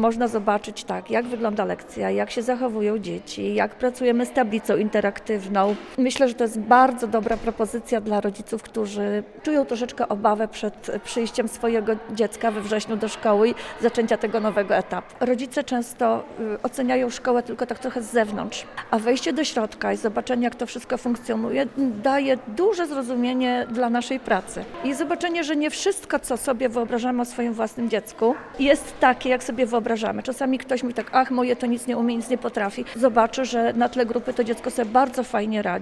Można zobaczyć tak, jak wygląda lekcja, jak się zachowują dzieci, jak pracujemy z tablicą interaktywną. Myślę, że to jest bardzo dobra propozycja dla rodziców, którzy czują troszeczkę obawę przed przyjściem swojego dziecka we wrześniu do szkoły i zaczęcia tego nowego etapu. Rodzice często y, oceniają szkołę tylko tak trochę z zewnątrz, a wejście do środka i zobaczenie, jak to wszystko funkcjonuje, daje duże zrozumienie dla naszej pracy. I zobaczenie, że nie wszystko, co sobie wyobrażamy o swoim własnym dziecku, jest takie, jak sobie wyobrażamy. Czasami ktoś mi tak, ach, moje to nic nie umie, nic nie potrafi. Zobaczy, że na tle grupy to dziecko sobie bardzo fajnie radzi